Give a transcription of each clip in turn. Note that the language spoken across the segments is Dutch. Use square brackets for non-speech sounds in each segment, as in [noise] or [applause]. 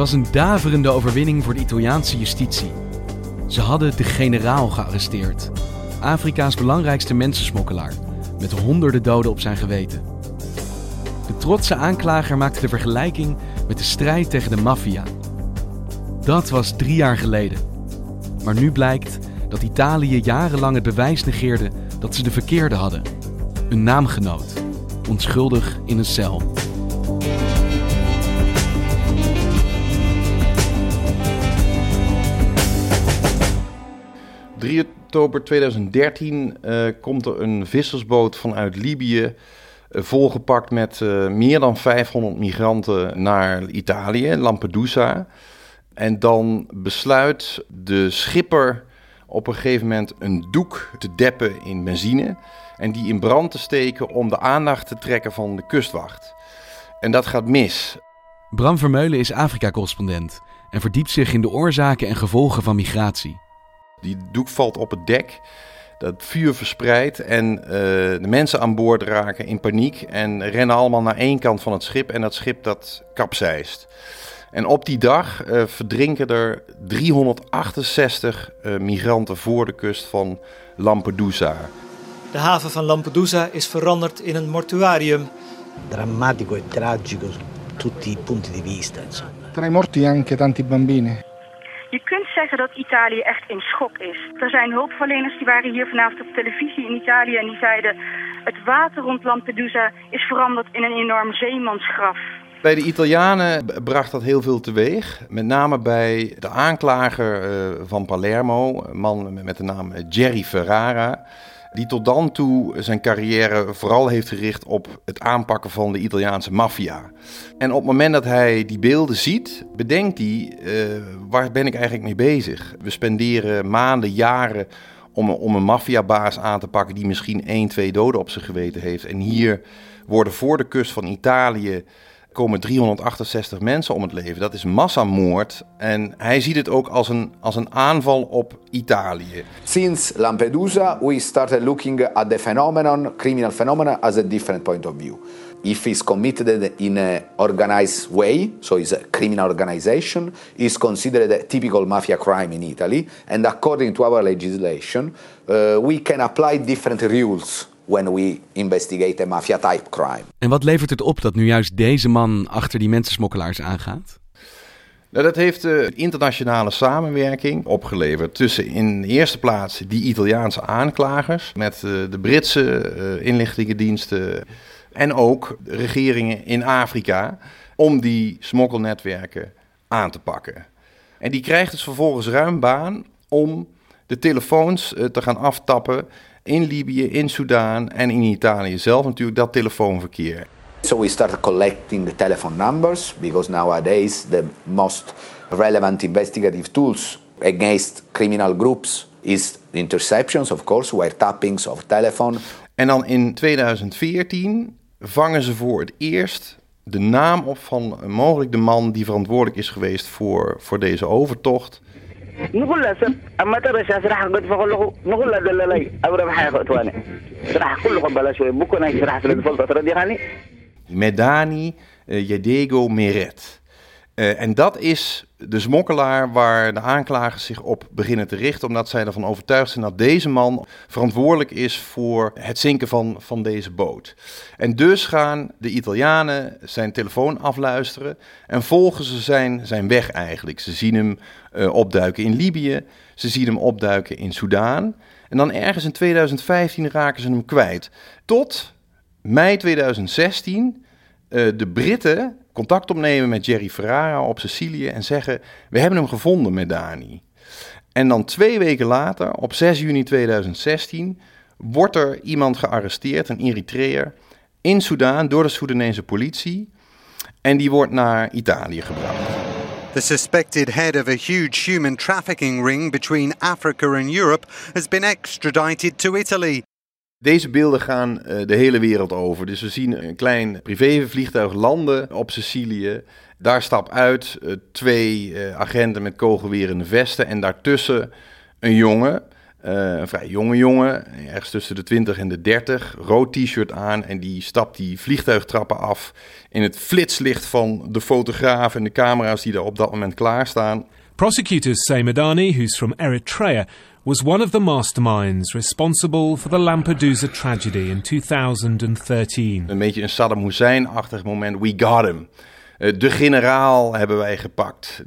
Was een daverende overwinning voor de Italiaanse justitie. Ze hadden de generaal gearresteerd. Afrika's belangrijkste mensensmokkelaar, met honderden doden op zijn geweten. De trotse aanklager maakte de vergelijking met de strijd tegen de maffia. Dat was drie jaar geleden. Maar nu blijkt dat Italië jarenlang het bewijs negeerde dat ze de verkeerde hadden. Een naamgenoot, onschuldig in een cel. 3 oktober 2013 uh, komt er een vissersboot vanuit Libië, uh, volgepakt met uh, meer dan 500 migranten naar Italië, Lampedusa. En dan besluit de schipper op een gegeven moment een doek te deppen in benzine en die in brand te steken om de aandacht te trekken van de kustwacht. En dat gaat mis. Bram Vermeulen is Afrika-correspondent en verdiept zich in de oorzaken en gevolgen van migratie. Die doek valt op het dek. Dat vuur verspreidt en uh, de mensen aan boord raken in paniek en rennen allemaal naar één kant van het schip en dat schip dat kapseist. En op die dag uh, verdrinken er 368 uh, migranten voor de kust van Lampedusa. De haven van Lampedusa is veranderd in een mortuarium. Drammatico e tragico su tutti i punti di vista. Insomma. Tra i morti anche tanti bambini. Je kunt zeggen dat Italië echt in schok is. Er zijn hulpverleners die waren hier vanavond op televisie in Italië en die zeiden... het water rond Lampedusa is veranderd in een enorm zeemansgraf. Bij de Italianen bracht dat heel veel teweeg. Met name bij de aanklager uh, van Palermo, een man met de naam Jerry Ferrara die tot dan toe zijn carrière vooral heeft gericht op het aanpakken van de Italiaanse maffia. En op het moment dat hij die beelden ziet, bedenkt hij, uh, waar ben ik eigenlijk mee bezig? We spenderen maanden, jaren om, om een maffiabaas aan te pakken die misschien één, twee doden op zijn geweten heeft. En hier worden voor de kust van Italië komen 368 mensen om het leven. Dat is massamoord. En hij ziet het ook als een, als een aanval op Italië. Since Lampedusa, we started looking at the phenomenon, criminal phenomenon, as a different point of view. If it's committed in an organized way, so it's a criminal organization, is considered a typical mafia crime in Italy. And according to our legislation, uh, we can apply different rules when we investigate a mafia type crime. En wat levert het op dat nu juist deze man achter die mensensmokkelaars aangaat? Nou, dat heeft de internationale samenwerking opgeleverd tussen in de eerste plaats die Italiaanse aanklagers met uh, de Britse uh, inlichtingendiensten en ook regeringen in Afrika om die smokkelnetwerken aan te pakken. En die krijgt dus vervolgens ruim baan om de telefoons te gaan aftappen in Libië, in Soudaan en in Italië zelf natuurlijk dat telefoonverkeer. So we started collecting the telephone numbers because nowadays the most relevant investigative tools against criminal groups is interceptions, of course, wiretappings of telephone. En dan in 2014 vangen ze voor het eerst de naam op van mogelijk de man die verantwoordelijk is geweest voor, voor deze overtocht. نقول له سب أما ترى شرح قد فقول نقول له دلالي ابرا بحاجه اخواني شرح كلكم بلا شوي بكون شرح في الفلطه تردي Medani uh, Jedego Meret. Uh, en dat is de smokkelaar waar de aanklagers zich op beginnen te richten, omdat zij ervan overtuigd zijn dat deze man verantwoordelijk is voor het zinken van, van deze boot. En dus gaan de Italianen zijn telefoon afluisteren en volgen ze zijn, zijn weg eigenlijk. Ze zien hem uh, opduiken in Libië, ze zien hem opduiken in Soudaan. En dan ergens in 2015 raken ze hem kwijt. Tot mei 2016 uh, de Britten contact opnemen met Jerry Ferrara op Sicilië en zeggen: We hebben hem gevonden met Dani. En dan twee weken later, op 6 juni 2016, wordt er iemand gearresteerd, een Eritreër, in Soudaan door de Soedanese politie. En die wordt naar Italië gebracht. The suspected head of a huge human trafficking ring between Africa and Europe has been extradited to Italy. Deze beelden gaan uh, de hele wereld over. Dus we zien een klein privévliegtuig landen op Sicilië. Daar stap uit uh, twee uh, agenten met kogelwerende vesten en daartussen een jongen. een vrij jonge jongen, ergens tussen de 20 en de 30, rood t-shirt aan en die stapt die vliegtuigtrappen af in het flitslicht van de fotograaf en de camera's die er op dat moment klaarstaan. Prosecutors say Madani, who's from Eritrea, was one of the masterminds responsible for the Lampedusa tragedy in 2013. Een beetje een Saddam Hussein-achtig moment. We got him. Uh, de generaal hebben wij gepakt.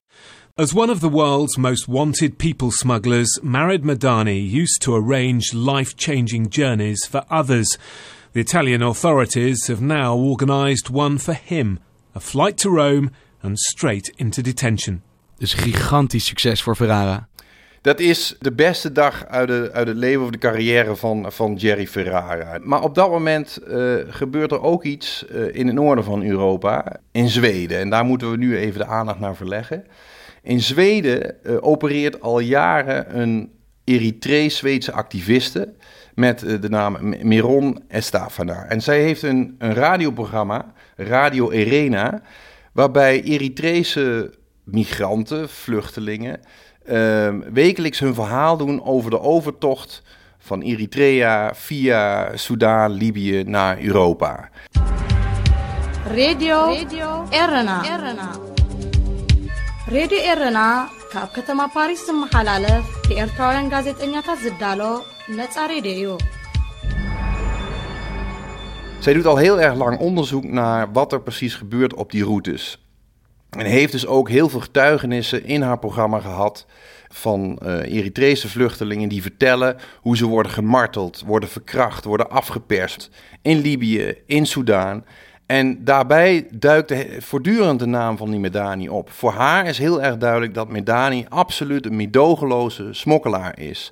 As one of the world's most wanted people smugglers, Marid Madani used to arrange life-changing journeys for others. The Italian authorities have now organised one for him, a flight to Rome and straight into detention. Dus gigantisch succes voor Ferrara. Dat is de beste dag uit, de, uit het leven of de carrière van, van Jerry Ferrara. Maar op dat moment uh, gebeurt er ook iets uh, in het noorden van Europa, in Zweden. En daar moeten we nu even de aandacht naar verleggen. In Zweden uh, opereert al jaren een Eritrees-Zweedse activiste met de naam Miron Estafana. En zij heeft een, een radioprogramma, Radio Arena, waarbij Eritrese migranten, vluchtelingen, uh, wekelijks hun verhaal doen over de overtocht van Eritrea via Soudaan, Libië naar Europa. Radio, Radio Erna. Erna. Radio Erna ካብ ከተማ ፓሪስ ዝመሓላለፍ ብኤርትራውያን ጋዜጠኛታት ዝዳሎ ነፃ ሬድዮ እዩ Zij doet al heel erg lang onderzoek naar wat er precies gebeurt op die routes. En heeft dus ook heel veel getuigenissen in haar programma gehad van uh, Eritrese vluchtelingen die vertellen hoe ze worden gemarteld, worden verkracht, worden afgeperst in Libië, in Soudaan. En daarbij duikt voortdurend de naam van die Medani op. Voor haar is heel erg duidelijk dat Medani absoluut een medogeloze smokkelaar is.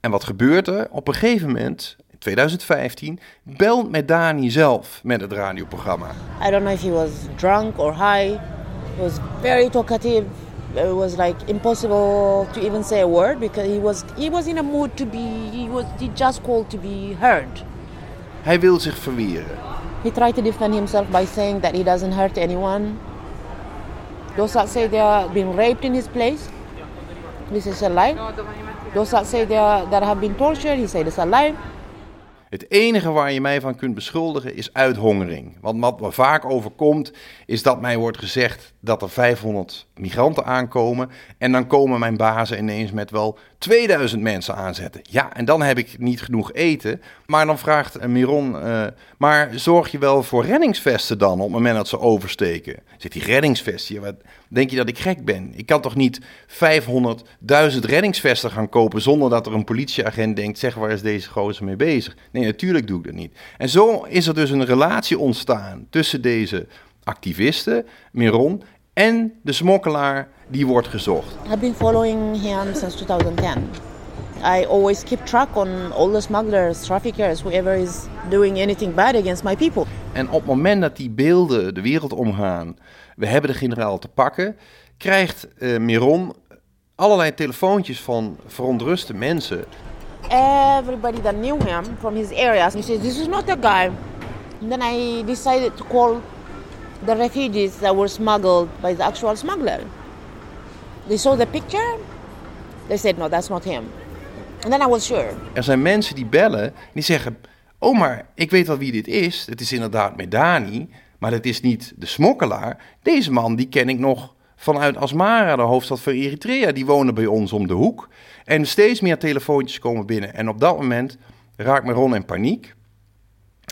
En wat gebeurt er? Op een gegeven moment, in 2015, belt Medani zelf met het radioprogramma. I don't know if he was drunk or high. He was very talkative. It was like impossible to even say a word because he was he was in a mood to be he was he just called to be heard. Hij wil zich verweren. He tried to defend himself by saying that he doesn't hurt anyone. Those that say they are being raped in his place, this is a lie. Those that say they are, that have been tortured, he said it's a lie. Het enige waar je mij van kunt beschuldigen is uithongering. Want wat me vaak overkomt, is dat mij wordt gezegd dat er 500 migranten aankomen. En dan komen mijn bazen ineens met wel 2000 mensen aanzetten. Ja, en dan heb ik niet genoeg eten. Maar dan vraagt Miron, uh, maar zorg je wel voor reddingsvesten dan op het moment dat ze oversteken? Zit die reddingsvesten, wat denk je dat ik gek ben? Ik kan toch niet 500.000 reddingsvesten gaan kopen zonder dat er een politieagent denkt, zeg waar is deze gozer mee bezig? Nee, natuurlijk doe ik dat niet. En zo is er dus een relatie ontstaan tussen deze activisten, Miron, en de smokkelaar die wordt gezocht. I've been following him since 2010. I always keep track on all the smugglers, traffickers, whoever is doing anything bad against my people. En op het moment dat die beelden de wereld omgaan, we hebben de generaal te pakken, krijgt uh, Miron allerlei telefoontjes van verontruste mensen. Everybody that knew him from his area, he said, this is not a guy. And then I decided to call the refugees that were smuggled by the actual smuggler. They saw the picture. They said, no, that's not him. And then I was sure. Er zijn mensen die bellen die zeggen: Oh, maar ik weet wel wie dit is. Het is inderdaad Medani, maar het is niet de smokkelaar. Deze man die ken ik nog vanuit Asmara, de hoofdstad van Eritrea, die wonen bij ons om de hoek. En steeds meer telefoontjes komen binnen. En op dat moment raakt Meron in paniek.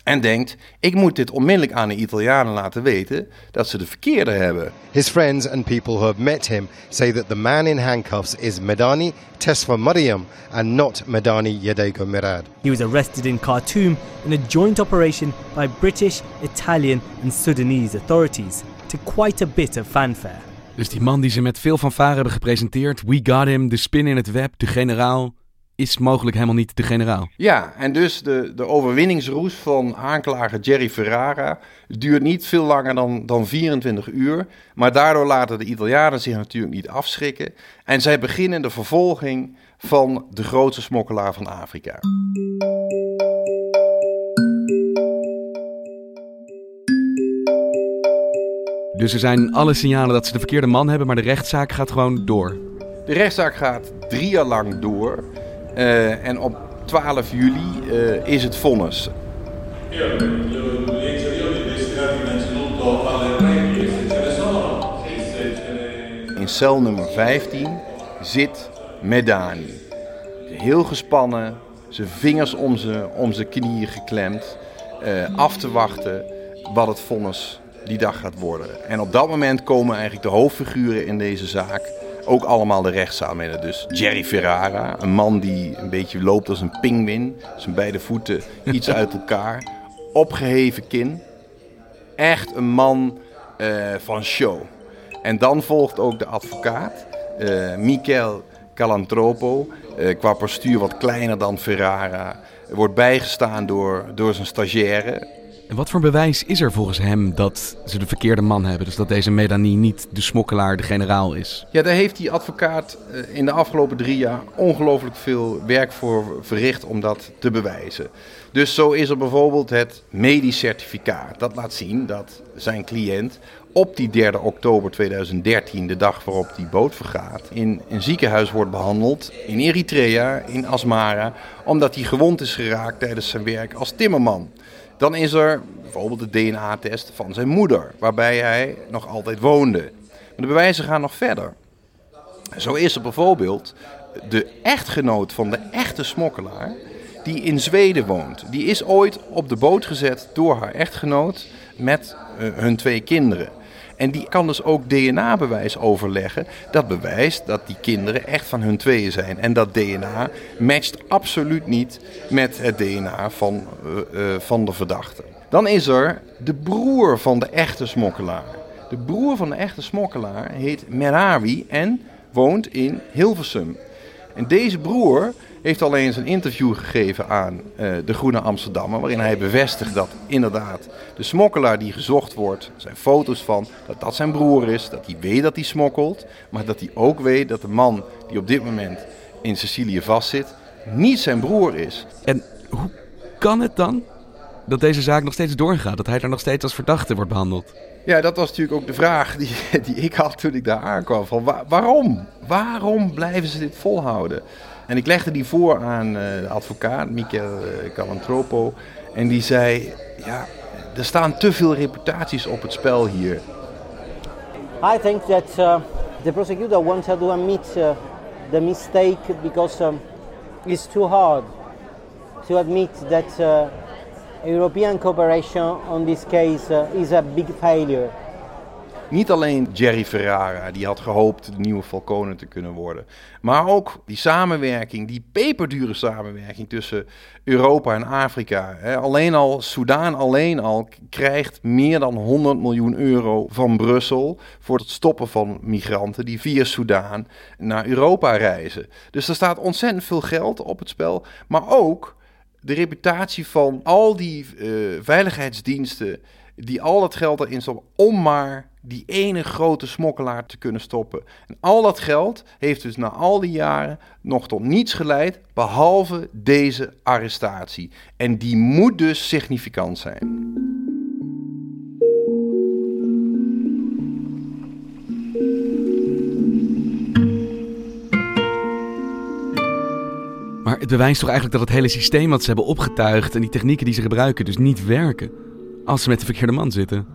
En denkt, ik moet dit onmiddellijk aan de Italianen laten weten dat ze de verkeerde hebben. His friends and people who have met him say that the man in handcuffs is Medani Tesfa Mariam and not Medani Yedego Mirad. He was arrested in Khartoum in a joint operation by British, Italian and Sudanese authorities to quite a bit of fanfare. Dus die man die ze met veel fanfare hebben gepresenteerd, we got him, de spin in het web, de generaal, is mogelijk helemaal niet de generaal. Ja, en dus de, de overwinningsroes van aanklager Jerry Ferrara duurt niet veel langer dan, dan 24 uur. Maar daardoor laten de Italianen zich natuurlijk niet afschrikken. En zij beginnen de vervolging van de grootste smokkelaar van Afrika. Dus er zijn alle signalen dat ze de verkeerde man hebben, maar de rechtszaak gaat gewoon door. De rechtszaak gaat drie jaar lang door. Uh, en op 12 juli uh, is het vonnis. In cel nummer 15 zit Medani. Heel gespannen, zijn vingers om zijn, om zijn knieën geklemd, uh, af te wachten wat het vonnis die dag gaat worden. En op dat moment komen eigenlijk de hoofdfiguren in deze zaak ook allemaal de rechtszaal. Dus Jerry Ferrara, een man die een beetje loopt als een pinguïn. Zijn beide voeten [laughs] iets uit elkaar. Opgeheven kin. Echt een man uh, van show. En dan volgt ook de advocaat, uh, Michael Calantropo. Uh, qua postuur wat kleiner dan Ferrara. Wordt bijgestaan door, door zijn stagiaire. En wat voor bewijs is er volgens hem dat ze de verkeerde man hebben? Dus dat deze Medani niet de smokkelaar, de generaal is? Ja, daar heeft die advocaat in de afgelopen drie jaar ongelooflijk veel werk voor verricht om dat te bewijzen. Dus zo is er bijvoorbeeld het medisch certificaat. Dat laat zien dat zijn cliënt op die 3 oktober 2013, de dag waarop die boot vergaat, in een ziekenhuis wordt behandeld in Eritrea, in Asmara, omdat hij gewond is geraakt tijdens zijn werk als timmerman. Dan is er bijvoorbeeld de DNA-test van zijn moeder, waarbij hij nog altijd woonde. Maar de bewijzen gaan nog verder. Zo is er bijvoorbeeld de echtgenoot van de echte smokkelaar, die in Zweden woont. Die is ooit op de boot gezet door haar echtgenoot met uh, hun twee kinderen. En die kan dus ook DNA-bewijs overleggen. Dat bewijst dat die kinderen echt van hun tweeën zijn. En dat DNA matcht absoluut niet met het DNA van, uh, uh, van de verdachte. Dan is er de broer van de echte smokkelaar. De broer van de echte smokkelaar heet Merawi en woont in Hilversum. En deze broer heeft al eens een interview gegeven aan uh, de Groene Amsterdammer, waarin hij bevestigt dat inderdaad de smokkelaar die gezocht wordt, er zijn foto's van, dat dat zijn broer is, dat hij weet dat hij smokkelt, maar dat hij ook weet dat de man die op dit moment in Sicilië vastzit, niet zijn broer is. En hoe kan het dan dat deze zaak nog steeds doorgaat, dat hij daar nog steeds als verdachte wordt behandeld? Ja, dat was natuurlijk ook de vraag die, [laughs] die ik had toen ik daar aankwam. Van waar, waarom? Waarom blijven ze dit volhouden? En ik legde die voor aan uh, de advocaat, Michael uh, Calantropo. En die zei, ja, er staan te veel reputaties op het spel hier. I think that uh, the prosecutor wanted to admit uh, the mistake because um, it's too hard to admit that uh, European cooperation on this case uh, is a big failure. Niet alleen Jerry Ferrara, die had gehoopt de nieuwe Falcone te kunnen worden. Maar ook die samenwerking, die peperdure samenwerking tussen Europa en Afrika. Alleen al, Soudaan alleen al krijgt meer dan 100 miljoen euro van Brussel voor het stoppen van migranten die via Soudaan naar Europa reizen. Dus er staat ontzettend veel geld op het spel. Maar ook de reputatie van al die uh, veiligheidsdiensten die al dat geld erin stoppen om maar die ene grote smokkelaar te kunnen stoppen. En al dat geld heeft dus na al die jaren nog tot niets geleid, behalve deze arrestatie. En die moet dus significant zijn. Maar het bewijst toch eigenlijk dat het hele systeem wat ze hebben opgetuigd en die technieken die ze gebruiken dus niet werken als ze met de verkeerde man zitten.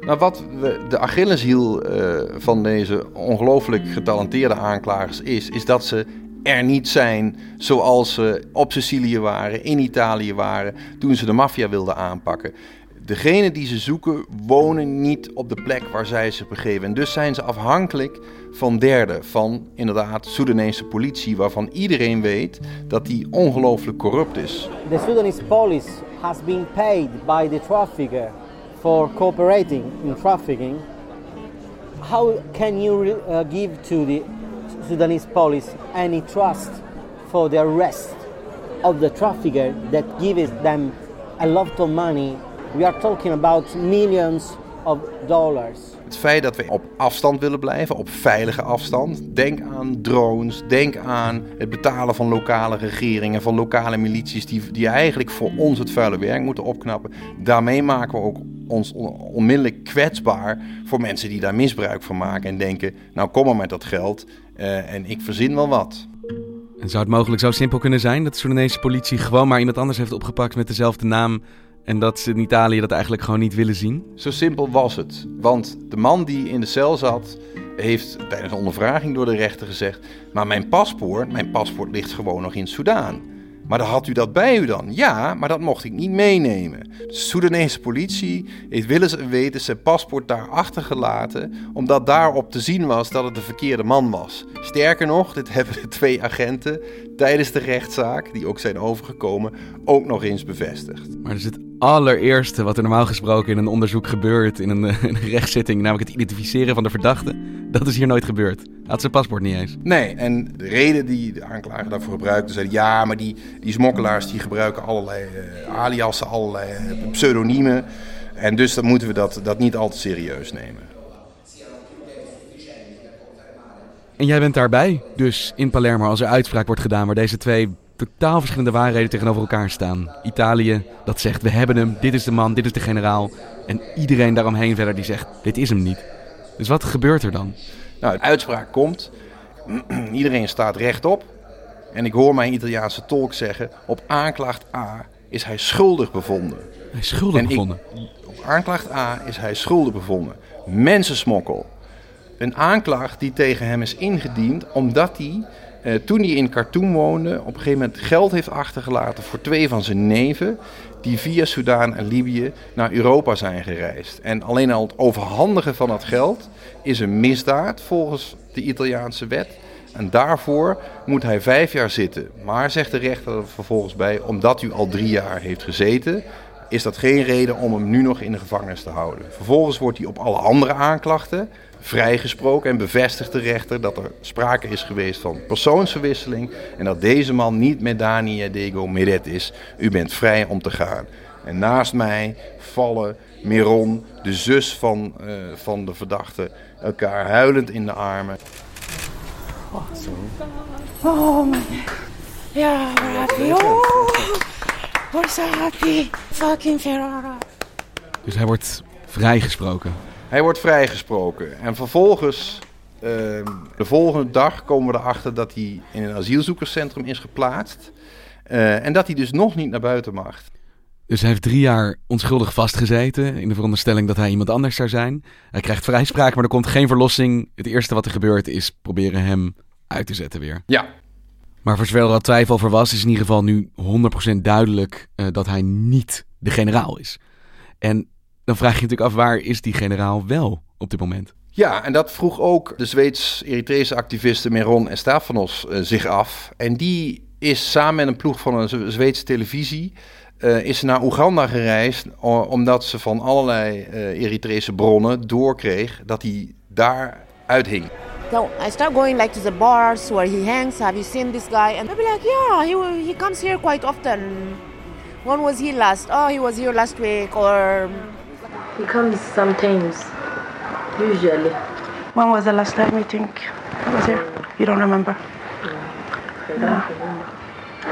Nou, wat we, de Achilleshiel uh, van deze ongelooflijk getalenteerde aanklagers is, is dat ze er niet zijn zoals ze op Sicilië waren, in Italië waren, toen ze de maffia wilden aanpakken. Degene die ze zoeken wonen niet op de plek waar zij zich begeven. En dus zijn ze afhankelijk van derden, van inderdaad Soedanese politie, waarvan iedereen weet dat die ongelooflijk corrupt is. The Sudanese police has been paid by the trafficker for cooperating in trafficking. How can you uh, give to the Sudanese police any trust for the arrest of the trafficker that gives them a lot of money We are talking about millions of dollars. Het feit dat we op afstand willen blijven, op veilige afstand. Denk aan drones, denk aan het betalen van lokale regeringen, van lokale milities die, die eigenlijk voor ons het vuile werk moeten opknappen. Daarmee maken we ook ons onmiddellijk kwetsbaar voor mensen die daar misbruik van maken en denken, nou kom maar met dat geld uh, en ik verzin wel wat. En zou het mogelijk zo simpel kunnen zijn dat de Soedanese politie gewoon maar iemand anders heeft opgepakt met dezelfde naam en dat ze in Italië dat eigenlijk gewoon niet willen zien? Zo simpel was het. Want de man die in de cel zat, heeft tijdens een ondervraging door de rechter gezegd: Maar mijn paspoort, mijn paspoort ligt gewoon nog in Soudaan. Maar dan had u dat bij u dan? Ja, maar dat mocht ik niet meenemen. De Soedanese politie heeft willens en weten zijn paspoort daar achtergelaten, omdat daarop te zien was dat het de verkeerde man was. Sterker nog, dit [laughs] hebben de twee agenten tijdens de rechtszaak, die ook zijn overgekomen, ook nog eens bevestigd. Maar is het allereerste wat er normaal gesproken in een onderzoek gebeurt, in een, [laughs] een rechtszitting, namelijk het identificeren van de verdachte, dat is hier nooit gebeurd. Had zijn paspoort niet eens. Nee, en de reden die de aanklager daarvoor gebruikte, zei ja, maar die, die smokkelaars die gebruiken allerlei uh, aliasen, allerlei uh, pseudoniemen. En dus dan moeten we dat, dat niet al te serieus nemen. En jij bent daarbij, dus in Palermo, als er uitspraak wordt gedaan waar deze twee totaal verschillende waarheden tegenover elkaar staan. Italië dat zegt we hebben hem, dit is de man, dit is de generaal. En iedereen daaromheen verder die zegt dit is hem niet. Dus wat gebeurt er dan? Nou, de uitspraak komt, [clears throat] iedereen staat rechtop. En ik hoor mijn Italiaanse tolk zeggen, op aanklacht A is hij schuldig bevonden. Hij is schuldig bevonden? op aanklacht A is hij schuldig bevonden. Mensensmokkel. Een aanklacht die tegen hem is ingediend omdat hij eh, toen hij in Khartoum woonde, op een gegeven moment geld heeft achtergelaten voor twee van zijn neven. Die via Sudaan en Libië naar Europa zijn gereisd. En alleen al het overhandigen van dat geld is een misdaad volgens de Italiaanse wet. En daarvoor moet hij vijf jaar zitten. Maar zegt de rechter er vervolgens bij, omdat u al drie jaar heeft gezeten, is dat geen reden om hem nu nog in de gevangenis te houden. Vervolgens wordt hij op alle andere aanklachten vrijgesproken en bevestigt de rechter dat er sprake is geweest van persoonsverwisseling en dat deze man niet met Dani Dego Meret is. U bent vrij om te gaan. En naast mij vallen Miron, de zus van, uh, van de verdachte, elkaar huilend in de armen. Oh, Oh, man. Ja. Oh, we're so happy. Fucking Ferrara. Dus hij wordt vrijgesproken. Hij wordt vrijgesproken. En vervolgens, ehm, de volgende dag, komen we erachter dat hij in een asielzoekerscentrum is geplaatst. Uh, en dat hij dus nog niet naar buiten mag. Dus hij heeft drie jaar onschuldig vastgezeten in de veronderstelling dat hij iemand anders zou zijn. Hij krijgt vrijspraak, maar er komt geen verlossing. Het eerste wat er gebeurt is proberen hem uit te zetten weer. Ja. Maar voor zover er twijfel over was, is in ieder geval nu 100% duidelijk uh, dat hij niet de generaal is. En dan vraag je natuurlijk af waar is die generaal wel op dit moment? Ja, en dat vroeg ook de Zweeds-Eritrese activiste Meron Estafanos uh, zich af. En die is samen met een ploeg van een Zweedse televisie uh, is naar Oeganda gereisd, omdat ze van allerlei uh, Eritrese bronnen doorkreeg dat hij daar uithing. So I start going like to the bars where he hangs. Have you seen this guy? And they'll be like, yeah, he, he comes here quite often. When was he last? Oh, he was here last week. Or he comes sometimes, usually. When was the last time you think he was here? You don't remember? No.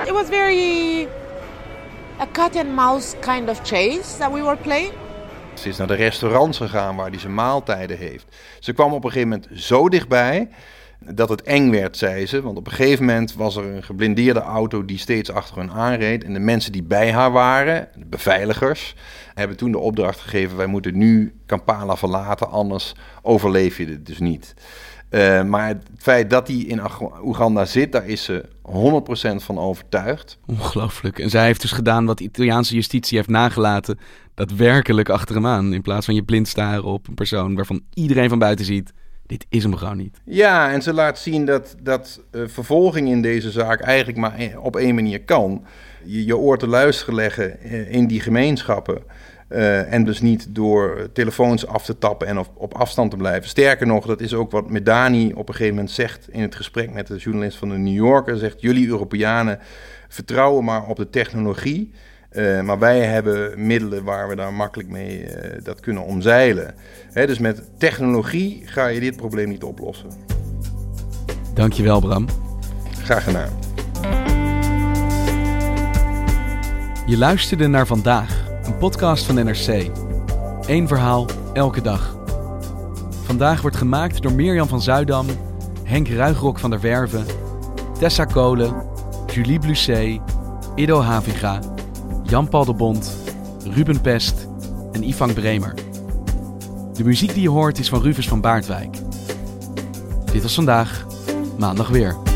It was very a cat and mouse kind of chase that we were playing. Ze is naar de restaurants gegaan waar hij zijn maaltijden heeft. Ze kwam op een gegeven moment zo dichtbij dat het eng werd, zei ze. Want op een gegeven moment was er een geblindeerde auto die steeds achter hen aanreed. En de mensen die bij haar waren, de beveiligers, hebben toen de opdracht gegeven: wij moeten nu Kampala verlaten, anders overleef je het dus niet. Uh, maar het feit dat hij in Oeganda zit, daar is ze 100% van overtuigd. Ongelooflijk. En zij heeft dus gedaan wat de Italiaanse justitie heeft nagelaten. Daadwerkelijk achter hem aan. In plaats van je blind staren op een persoon waarvan iedereen van buiten ziet. Dit is hem gewoon niet. Ja, en ze laat zien dat, dat uh, vervolging in deze zaak eigenlijk maar op één manier kan. Je, je oor te luisteren leggen in die gemeenschappen. Uh, en dus niet door telefoons af te tappen en op, op, afstand te blijven. Sterker nog, dat is ook wat Medani op een gegeven moment zegt in het gesprek met de journalist van de New Yorker. Zegt, jullie Europeanen vertrouwen maar op de technologie. Uh, maar wij hebben middelen waar we daar makkelijk mee uh, dat kunnen omzeilen. Hè, dus met technologie ga je dit probleem niet oplossen. Dankjewel Bram. Graag gedaan. Je luisterde naar vandaag een podcast van NRC. Eén verhaal, elke dag. Vandaag wordt gemaakt door Mirjam van Zuidam, Henk Ruigrok van der Werven, Tessa Kolen, Julie Blusset, Ido Haviga, Jan-Paul de Bond, Ruben Pest en Ivan Bremer. De muziek die je hoort is van Rufus van Baardwijk. Dit was vandaag, maandag weer.